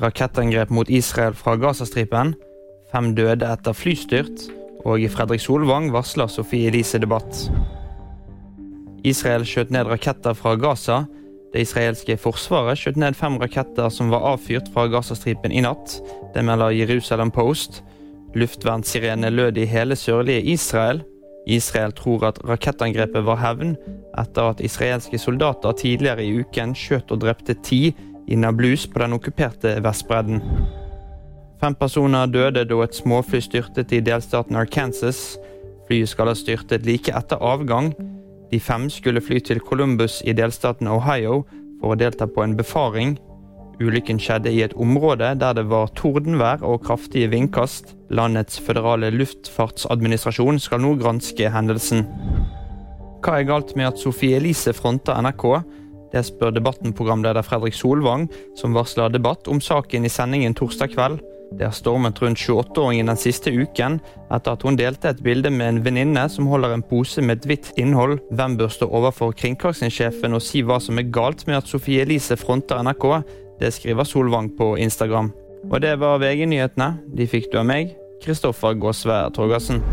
rakettangrep mot Israel fra Gazastripen, fem døde etter flystyrt, og Fredrik Solvang varsler Sofie Elise debatt. Israel skjøt ned raketter fra Gaza. Det israelske forsvaret skjøt ned fem raketter som var avfyrt fra Gazastripen i natt. Det melder Jerusalem Post. Luftvernsirene lød i hele sørlige Israel. Israel tror at rakettangrepet var hevn etter at israelske soldater tidligere i uken skjøt og drepte ti i Nablus på den okkuperte Vestbredden. Fem personer døde da et småfly styrtet i delstaten Arkansas. Flyet skal ha styrtet like etter avgang. De fem skulle fly til Columbus i delstaten Ohio for å delta på en befaring. Ulykken skjedde i et område der det var tordenvær og kraftige vindkast. Landets føderale luftfartsadministrasjon skal nå granske hendelsen. Hva er galt med at Sofie Elise fronter NRK? Det spør Debatten-programleder Fredrik Solvang, som varsler debatt om saken i sendingen torsdag kveld. Det har stormet rundt 28-åringen den siste uken etter at hun delte et bilde med en venninne som holder en pose med et hvitt innhold. Hvem bør stå overfor kringkastingssjefen og si hva som er galt med at Sofie Elise fronter NRK? Det skriver Solvang på Instagram. Og det var VG-nyhetene. De fikk du av meg, Kristoffer Gåsvær Torgersen.